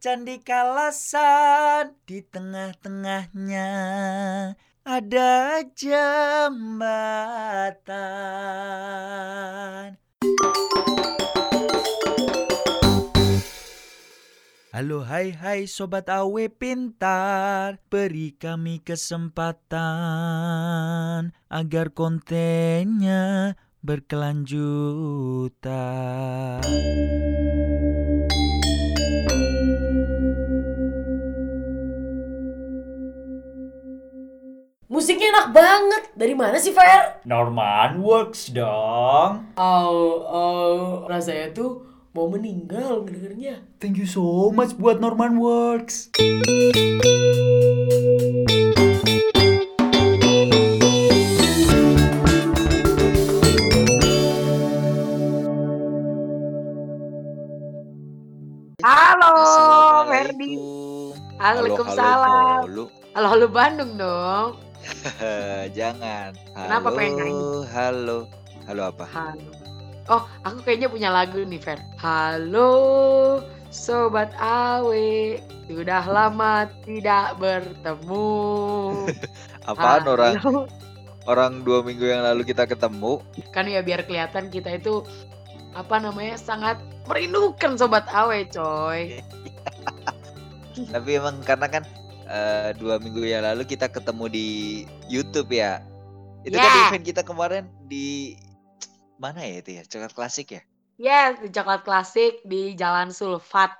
Candi Kalasan, di tengah-tengahnya. Ada jembatan. Halo hai hai sobat awe pintar. Beri kami kesempatan Agar kontennya berkelanjutan Musiknya enak banget. Dari mana sih, Fer? Norman Works dong Oh, oh, rasanya tuh mau meninggal ngedengernya. Thank you so much buat Norman Works Halo, Ferdi. Assalamualaikum. Waalaikumsalam. Halo, Halo, halo Bandung dong. Jangan. Halo, Kenapa pengen nyanyi? Halo. Halo apa? Halo. Oh, aku kayaknya punya lagu nih, Fer. Halo, Sobat Awe. Sudah lama tidak bertemu. Apaan orang Halo. orang dua minggu yang lalu kita ketemu? Kan ya biar kelihatan kita itu apa namanya sangat merindukan Sobat Awe, coy. Tapi emang karena kan eh, dua minggu yang lalu kita ketemu di YouTube ya. Itu kan Ya. event kita kemarin di mana ya itu ya? Coklat klasik ya? Yes, di Coklat Klasik di Jalan Sulfat.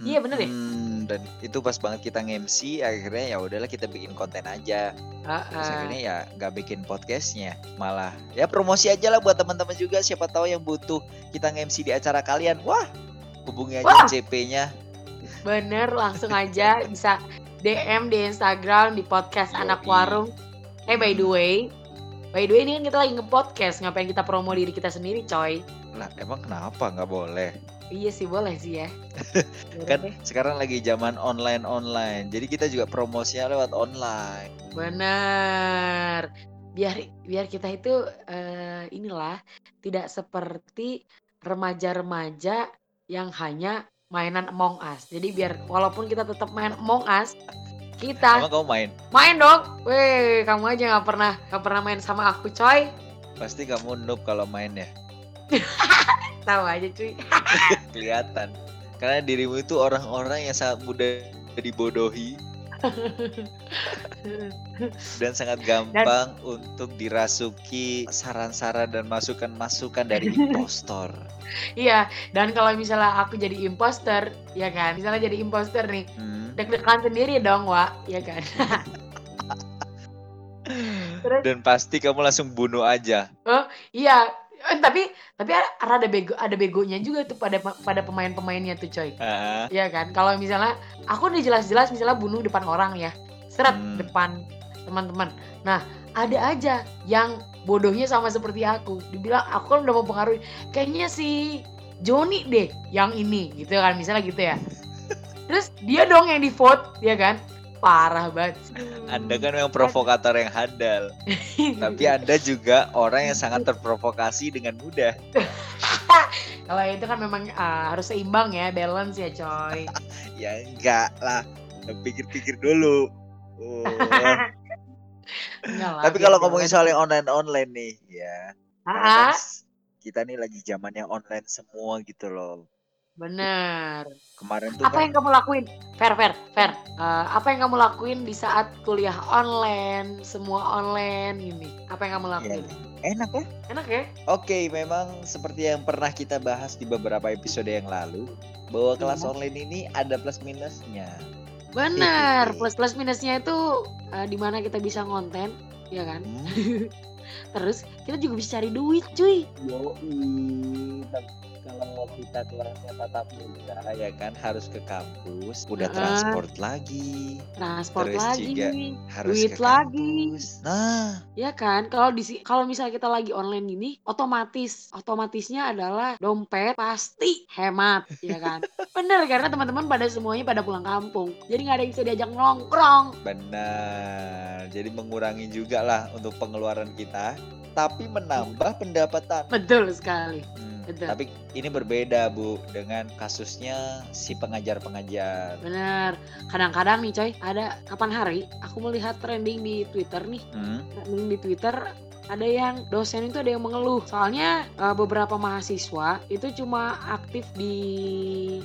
Iya, bener ya? Hmm, dan itu pas banget kita nge-MC akhirnya ya udahlah kita bikin konten aja. Terus Heeh. akhirnya ya nggak bikin podcastnya malah ya promosi aja lah buat teman-teman juga siapa tahu yang butuh kita nge-MC di acara kalian wah hubungi aja Wah. Bener, langsung aja bisa DM di Instagram di podcast Yoi. Anak Warung. Eh by the way, by the way ini kan kita lagi nge-podcast, ngapain kita promo diri kita sendiri, coy? lah emang kenapa nggak boleh Iya sih boleh sih ya. Kan deh. sekarang lagi zaman online online jadi kita juga promosinya lewat online Bener. Biar biar kita itu eh, inilah tidak seperti remaja-remaja yang hanya mainan Among Us. Jadi biar walaupun kita tetap main Among Us, kita emang kamu main main dong. Weh, kamu aja nggak pernah nggak pernah main sama aku, coy. pasti kamu noob kalau main ya Tahu aja, cuy. kelihatan karena dirimu itu orang-orang yang sangat mudah dibodohi dan sangat gampang untuk dirasuki saran-saran dan masukan-masukan dari impostor. Iya, dan kalau misalnya aku jadi imposter, ya kan? Misalnya jadi imposter nih, Hmm. deg-degan sendiri dong, Wak, ya kan? Terus Dan pasti kamu langsung bunuh aja. iya, Eh, tapi tapi ada bego ada begonya juga tuh pada pada pemain-pemainnya tuh, coy. Ah, Iya kan? Kalau misalnya aku udah jelas-jelas misalnya bunuh depan orang ya. Seret Hmm. depan teman-teman. Nah, ada aja yang bodohnya sama seperti aku. Dibilang aku kan udah mempengaruhi. Kayaknya si Joni deh yang ini gitu kan misalnya gitu ya. Terus dia dong yang di vote ya kan? Parah banget. Anda kan memang provokator yang handal. Tapi Anda juga orang yang sangat terprovokasi dengan mudah. Kalau itu kan memang ah, harus seimbang ya, balance ya coy. Ya enggak lah. Pikir-pikir dulu. Oh. Enggak lah, Tapi kalau balance. ngomongin soal yang online-online nih, ya. Kan kita nih lagi zamannya online semua gitu loh. Bener. Kemarin tuh Apa kan yang kamu lakuin? Fair, fair, fair. Eh, apa yang kamu lakuin di saat kuliah online, semua online ini? Apa yang kamu lakuin? enak ya. Enak ya? Oke, memang seperti yang pernah kita bahas di beberapa episode yang lalu, bahwa kelas Iya. online ini ada plus minusnya. Bener. Plus plus minusnya itu eh, di mana kita bisa konten, ya kan? Hmm? Terus kita juga bisa cari duit, cuy. Yoi, kalau kita kelasnya tatap muka ya kan harus ke kampus, udah Heeh. transport lagi, Transport Terus lagi, juga harus duit ke lagi. kampus. Nah, Ya kan? Kalau di kalau misalnya kita lagi online gini, otomatis otomatisnya adalah dompet pasti hemat, ya kan? Bener karena teman-teman pada semuanya pada pulang kampung. Jadi nggak ada yang bisa diajak nongkrong. benar. Jadi mengurangi juga lah untuk pengeluaran kita. tapi menambah pendapatan. Betul sekali. Hmm, Betul. Tapi ini berbeda bu dengan kasusnya si pengajar-pengajar. Bener. Kadang-kadang nih coy, ada kapan hari aku melihat trending di Twitter nih. Hmm, Trending di Twitter ada yang dosen itu ada yang mengeluh. Soalnya eh, beberapa mahasiswa itu cuma aktif di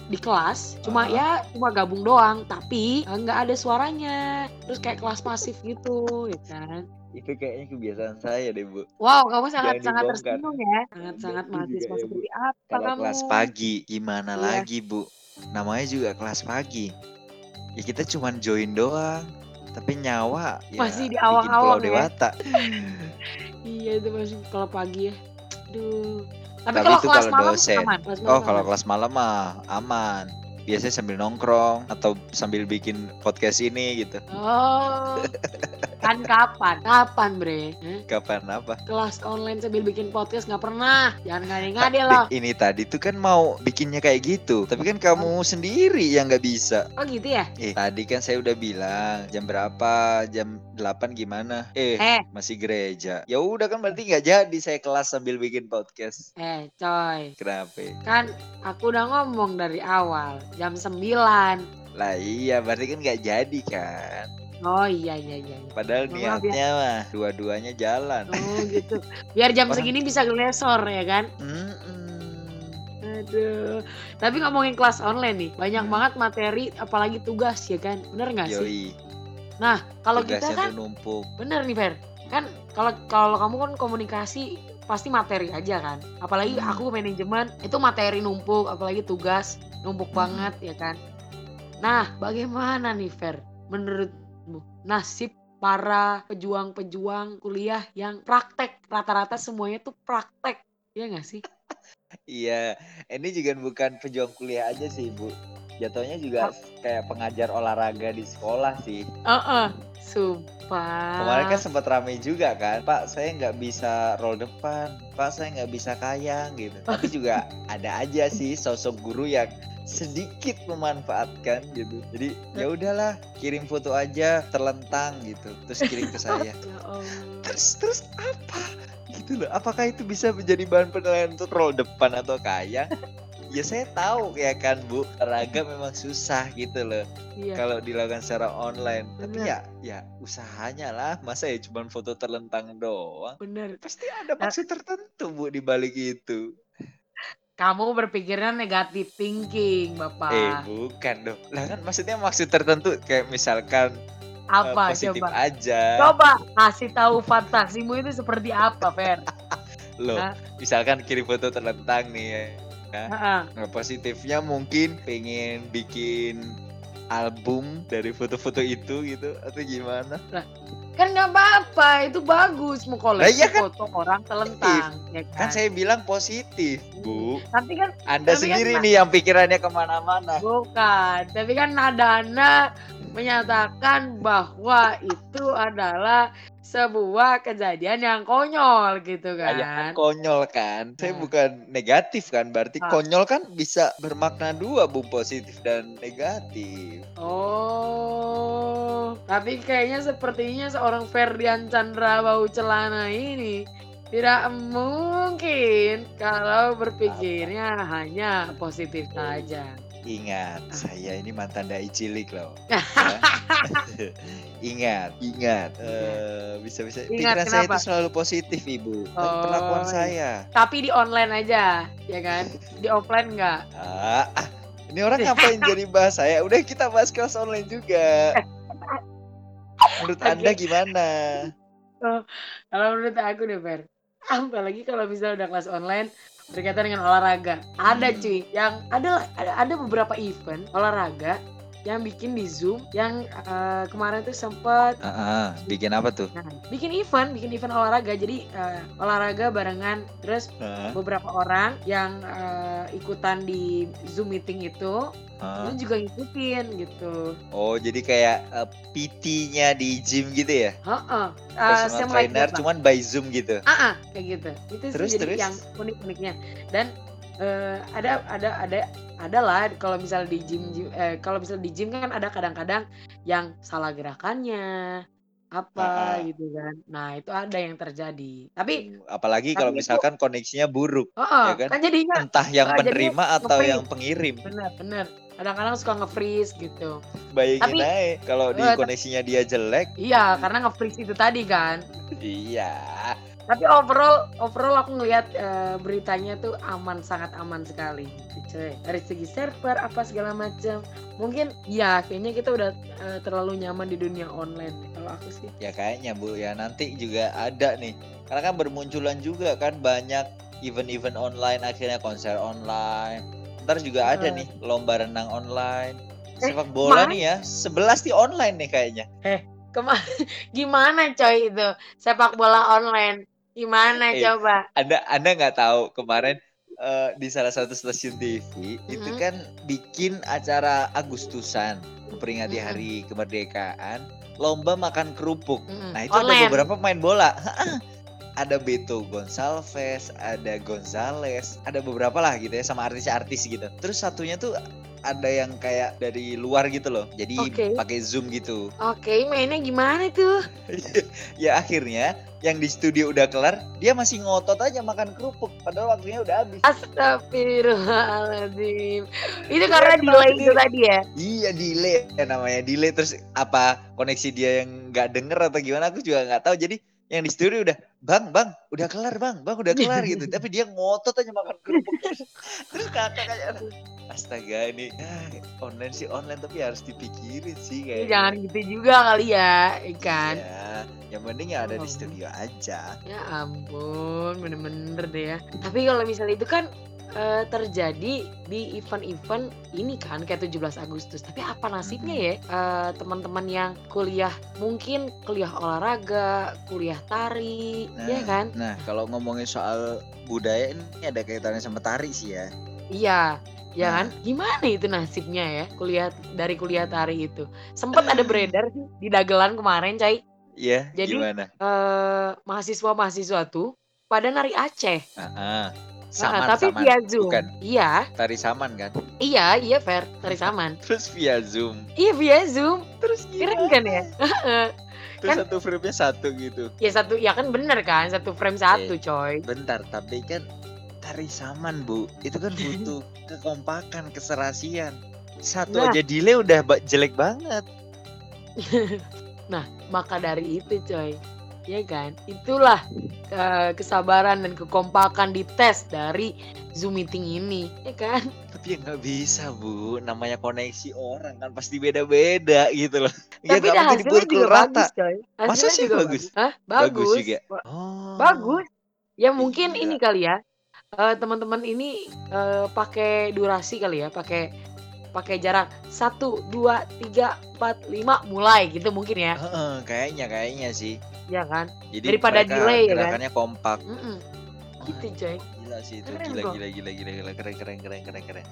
di kelas, cuma Ah. ya cuma gabung doang, tapi eh, nggak ada suaranya. Terus kayak kelas pasif gitu, ya kan. itu kayaknya kebiasaan saya deh bu. Wow, kamu sangat Jangan sangat dibongkar. tersinggung ya. Sangat sangat mahasiswa ya, Bu. seperti apa Kalau kamu? kelas pagi gimana Iya. lagi bu? Namanya juga kelas pagi. Ya kita cuman join doang. Tapi nyawa ya Masih di Pulau ya. Dewata. Iya itu masih kalau pagi ya. Aduh. Tapi, Tapi kalau itu kelas kalau malam dosen. aman. Kelas Oh malam kalau aman. kelas malam mah aman. Biasanya sambil nongkrong atau sambil bikin podcast ini gitu. Oh. kan kapan? Kapan bre? Hah? Kapan apa? Kelas online sambil bikin podcast nggak pernah. Jangan ngade-ngade loh. Ini tadi tuh kan mau bikinnya kayak gitu. Tapi kan kamu sendiri yang nggak bisa. Oh gitu ya? Eh tadi kan saya udah bilang jam berapa? Jam 8 gimana? Eh Eh, masih gereja. Ya udah kan berarti nggak jadi saya kelas sambil bikin podcast. eh coy. Kenapa? Kan aku udah ngomong dari awal. Jam 9. Lah iya berarti kan nggak jadi kan. Oh iya iya iya. iya. Padahal Maaf ya. niatnya mah dua-duanya jalan. Oh gitu. Biar jam Orang- segini bisa gelesor ya kan? Mm-mm. Aduh. Tapi ngomongin kelas online nih, banyak Hmm. banget materi apalagi tugas ya kan? Bener nggak sih? Nah, kalau kita kan numpuk. bener nih Fer. Kan kalau kalau kamu kan komunikasi pasti materi aja kan. Apalagi Hmm. aku manajemen itu materi numpuk, apalagi tugas numpuk banget ya kan. Nah, bagaimana nih Fer menurutmu nasib para pejuang-pejuang kuliah yang praktek rata-rata semuanya tuh praktek ya nggak sih? Iya, ini juga bukan pejuang kuliah aja sih, Bu. Jatuhnya juga kayak pengajar olahraga di sekolah sih. Heeh, sumpah. Kemarin kan sempat rame juga kan, Pak saya nggak bisa roll depan, Pak saya nggak bisa kayang gitu. Tapi juga ada aja sih sosok guru yang sedikit memanfaatkan gitu. Jadi ya udahlah, kirim foto aja terlentang gitu, terus kirim ke saya. Ya. Terus terus apa? Gitu loh. Apakah itu bisa menjadi bahan penilaian untuk roll depan atau kayang? ya saya tahu ya kan Bu, olahraga memang susah gitu loh Iya. kalau dilakukan secara online. Tapi Bener. ya ya usahanya lah, masa ya cuma foto terlentang doang. Bener. Pasti ada maksud tertentu Bu di balik itu. Kamu berpikirnya negatif thinking, Bapak. Eh bukan dong. Lah kan maksudnya maksud tertentu kayak misalkan eh, apa positif coba? aja. Coba kasih tahu fantasimu itu seperti apa, Fer? Loh, Hah? misalkan kirim foto terlentang nih ya. Heeh. Nah, positifnya mungkin pengen bikin album dari foto-foto itu gitu atau gimana? Kan nggak apa-apa, itu bagus mau koleksi iya kan. foto orang telentang, ya Kan kan? saya bilang positif, Bu. Tapi kan Anda Tapi kan, sendiri Pak- nih yang pikirannya ke mana-mana. bukan, tapi kan nada-nada menyatakan bahwa itu adalah sebuah kejadian yang konyol gitu Kayak kan. konyol kan. Saya Nah. bukan negatif kan, berarti Ah. konyol kan bisa bermakna dua, Bu, positif dan negatif. Oh, tapi kayaknya sepertinya seorang Ferdian Chandra bau celana ini tidak mungkin kalau berpikirnya hanya positif saja. Ingat, saya ini mantan dai cilik loh. Ya. ingat, ingat. Eh, bisa-bisa Ingat, pikiran saya itu kenapa? selalu positif, Ibu. Tapi Oh, perlakuan iya. saya. Tapi di online aja, ya kan? Di offline enggak? Ah, ah, ini orang ngapain jadi bahas saya? Udah kita bahas kelas online juga. Menurut Oke. Anda gimana? Kalau menurut aku deh, Fer. Apalagi kalau misalnya udah kelas online berkaitan dengan olahraga. Ada Hmm. cuy, yang ada ada, ada beberapa event olahraga yang bikin di Zoom yang eh, kemarin tuh sempat Ah, ah, bikin apa tuh? Nah, bikin event, bikin event olahraga. Jadi eh, olahraga barengan, terus Ah, beberapa orang yang eh, ikutan di Zoom meeting itu, ah. itu juga ngikutin gitu. Oh, jadi kayak eh, PT-nya di gym gitu ya? Heeh. Eh, Personal semi like trainer cuman by Zoom gitu. Ah, ah, kayak gitu. Itu sih Terus, jadi terus? yang unik-uniknya. Dan eh, ada ada ada ada lah kalau misal di gym gym- eh, kalau misal di gym kan ada kadang-kadang yang salah gerakannya apa Heeh. gitu kan. Nah, itu ada yang terjadi. Tapi apalagi kalau tapi itu misalkan koneksinya buruk, heeh, ya kan? kan jadinya Entah yang jadinya penerima atau yang pengirim. Bener bener. Kadang-kadang suka nge-freeze gitu. Bayangin Tapi aja kalau di ta koneksinya dia jelek. iya, karena nge-freeze itu tadi kan. Iya. Tapi overall overall aku ngelihat, eee, beritanya tuh aman, sangat aman sekali cuy. Dari segi server apa segala macam. Mungkin ya kayaknya kita udah, eee, terlalu nyaman di dunia online kalau aku sih. Ya kayaknya Bu ya nanti juga ada nih. Karena kan bermunculan juga kan banyak event-event online, akhirnya konser online. Entar juga ada nih lomba renang online. Eh, Sepak bola kemarin nih ya, 11 nih online nih kayaknya. Eh, kema gimana coy itu sepak bola online? Gimana Eh, coba? Anda Anda nggak tahu kemarin eh, di salah satu stasiun TV itu Mhm. kan bikin acara Agustusan memperingati Mhm. hari kemerdekaan, lomba makan kerupuk. Mhm, Nah, itu ada online. beberapa pemain bola. Ada Beto Gonçalves, ada Gonzales, ada beberapa lah gitu ya sama artis-artis gitu. Terus satunya tuh ada yang kayak dari luar gitu loh. Jadi Oke. pakai Zoom gitu. Oke, mainnya gimana tuh? ya akhirnya yang di studio udah kelar, dia masih ngotot aja makan kerupuk padahal waktunya udah habis. Astagfirullahaladzim. Itu Iya karena kenapa delay itu tadi ya? Iya delay ya namanya delay terus apa koneksi dia yang nggak denger atau gimana aku juga nggak tahu jadi yang di studio udah bang bang udah kelar bang bang udah kelar gitu. Tapi dia ngotot aja makan kerupuk. Terus kakak kayak "Aduh, astaga ini ah, online sih online tapi harus dipikirin sih Ih, kayaknya. Jangan gitu juga kali ya, ikan. iya yang penting ya ada di studio aja. Ya ampun, bener-bener deh ya. Tapi kalau misalnya itu kan eh, terjadi di event-event ini kan kayak 17 Agustus. Tapi apa nasibnya ya eh, teman-teman yang kuliah mungkin kuliah olahraga, kuliah tari, ya nah kan? nah kalau ngomongin soal budaya ini ada kaitannya sama tari sih ya Iya, ya kan? nah Gimana itu nasibnya ya kuliah dari kuliah tari itu? Sempet ada beredar di dagelan kemarin, Cai. iya Jadi gimana eh, mahasiswa-mahasiswa tuh pada nari Aceh. Ah, ah. Saman tapi saman via Zoom. bukan Iya, tari saman kan iya, iya Fer, tari saman. terus via zoom Iya via Zoom. terus Keren kan ya? gimana Heeh. terus Kan satu frame-nya satu gitu ya satu ya kan bener kan satu frame eh satu coy. bentar tapi kan tari saman bu itu kan butuh kekompakan keserasian satu Nah, aja delay udah jelek banget nah maka dari itu coy. Ya kan? Itulah eh, kesabaran dan kekompakan di tes dari Zoom meeting ini, ya kan? tapi ya nggak bisa bu namanya koneksi orang kan pasti beda-beda gitu loh ya Tapi mungkin hasilnya juga rata bagus coy. masa Hasilnya sih juga bagus bagus. Hah? bagus Bagus. juga oh Bagus. Ya mungkin ini iya kali ya. eh, teman-teman ini eh, pakai durasi kali ya, pakai pakai jarak satu dua tiga empat lima mulai gitu mungkin ya, Heeh, kayaknya kayaknya sih ya kan? jadi Daripada delay ya kan? gerakannya kompak Mm-mm, Wah, gitu coy. gila sih itu Keren gila gila gila gila gila keren keren keren keren keren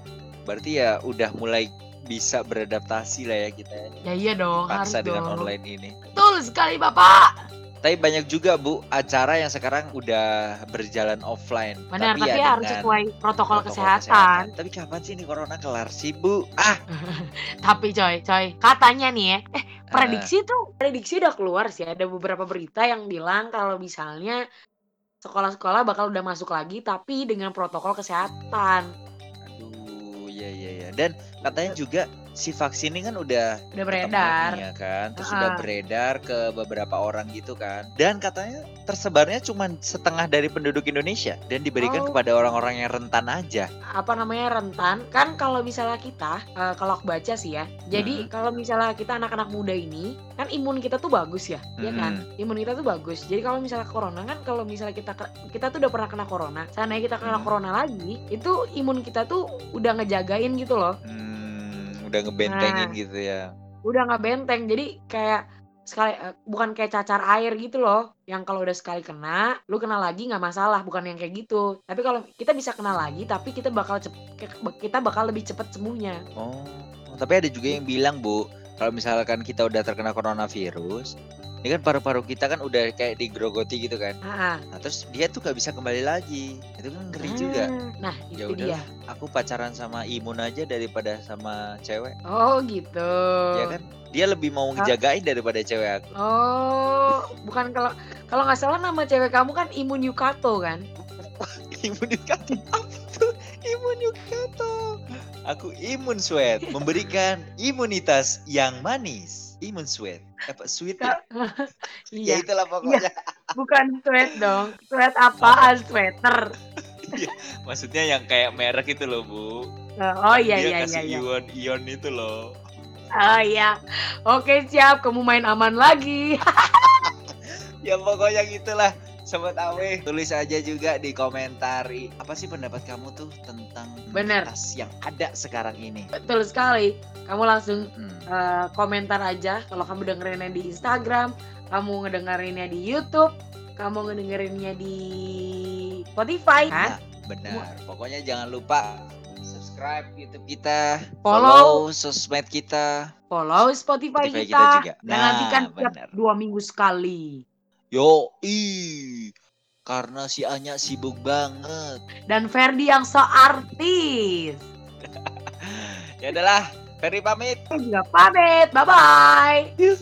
berarti ya udah mulai bisa beradaptasi lah ya kita ya, Ya iya dong, harus dipaksa dengan dong. online ini Betul sekali Bapak. Tapi banyak juga bu acara yang sekarang udah berjalan offline Benar, tapi tapi ya harus sesuai protokol protokol kesehatan. tapi kapan sih ini corona kelar sih bu ah Tapi coy, coy, katanya nih ya, eh prediksi tuh, prediksi udah keluar sih. Ada beberapa berita yang bilang kalau misalnya sekolah-sekolah bakal udah masuk lagi, tapi dengan protokol kesehatan. aduh ya ya ya dan katanya juga si vaksin ini kan udah Udah beredar. ya kan? Terus sudah Heeh. beredar ke beberapa orang gitu kan? Dan katanya tersebarnya cuma setengah dari penduduk Indonesia dan diberikan Oh, kepada orang-orang yang rentan aja. Apa namanya rentan? Kan kalau misalnya kita eh, kalau aku baca sih ya jadi Hmm. kalau misalnya kita anak-anak muda ini kan imun kita tuh bagus ya ya kan? Imun kita tuh bagus. Jadi kalau misalnya corona kan kalau misalnya kita kita tuh udah pernah kena corona seandainya kita kena Hmm. corona lagi itu imun kita tuh udah ngejagain gitu loh. Hmm, udah ngebentengin nah. gitu ya. Udah nggak benteng jadi kayak sekali eh, bukan kayak cacar air gitu loh. Yang kalau udah sekali kena lu kena lagi nggak masalah bukan yang kayak gitu. Tapi kalau kita bisa kena lagi tapi kita bakal cep- kita bakal lebih cepat sembuhnya. Oh tapi ada juga yang bilang bu kalau misalkan kita udah terkena coronavirus ini kan paru-paru kita kan udah kayak digerogoti gitu kan Ah, nah terus dia tuh gak bisa kembali lagi itu kan ngeri juga nah ya itu dia udahlah aku pacaran sama imun aja daripada sama cewek oh gitu ya kan Dia lebih mau ngejagain daripada cewek aku. Oh, bukan kalau kalau nggak salah nama cewek kamu kan Imun Yukato kan? Imun Yukato apa tuh? Imun Yukato. Aku imun sweat, memberikan imunitas yang manis. Imun sweat. Apa sweet ya? Ya Iya, itulah pokoknya. bukan sweat dong. Sweat apaan? Sweater. Maksudnya yang kayak merek itu loh, Bu. Oh iya Dia iya iya. kasih iya. ion-ion itu loh. Oh iya. Oke siap. Kamu main aman lagi. Ya pokoknya gitulah. Sobat Awe, tulis aja juga di komentar apa sih pendapat kamu tuh tentang Bener. tas yang ada sekarang ini. Betul sekali. Kamu langsung Hmm. eh, komentar aja kalau kamu dengerinnya di Instagram, kamu ngedengerinnya di YouTube, kamu ngedengerinnya di Spotify kan? Nah, benar. Pokoknya jangan lupa subscribe YouTube kita, Follow. follow sosmed kita. Follow Spotify, Spotify kita, kita juga. dan Nah, nantikan tiap benar. dua minggu sekali. Yo, i. Karena si Anya sibuk banget. Dan Ferdi yang seartis. Ya adalah, Ferry pamit. Juga pamit. Bye bye. Yuk.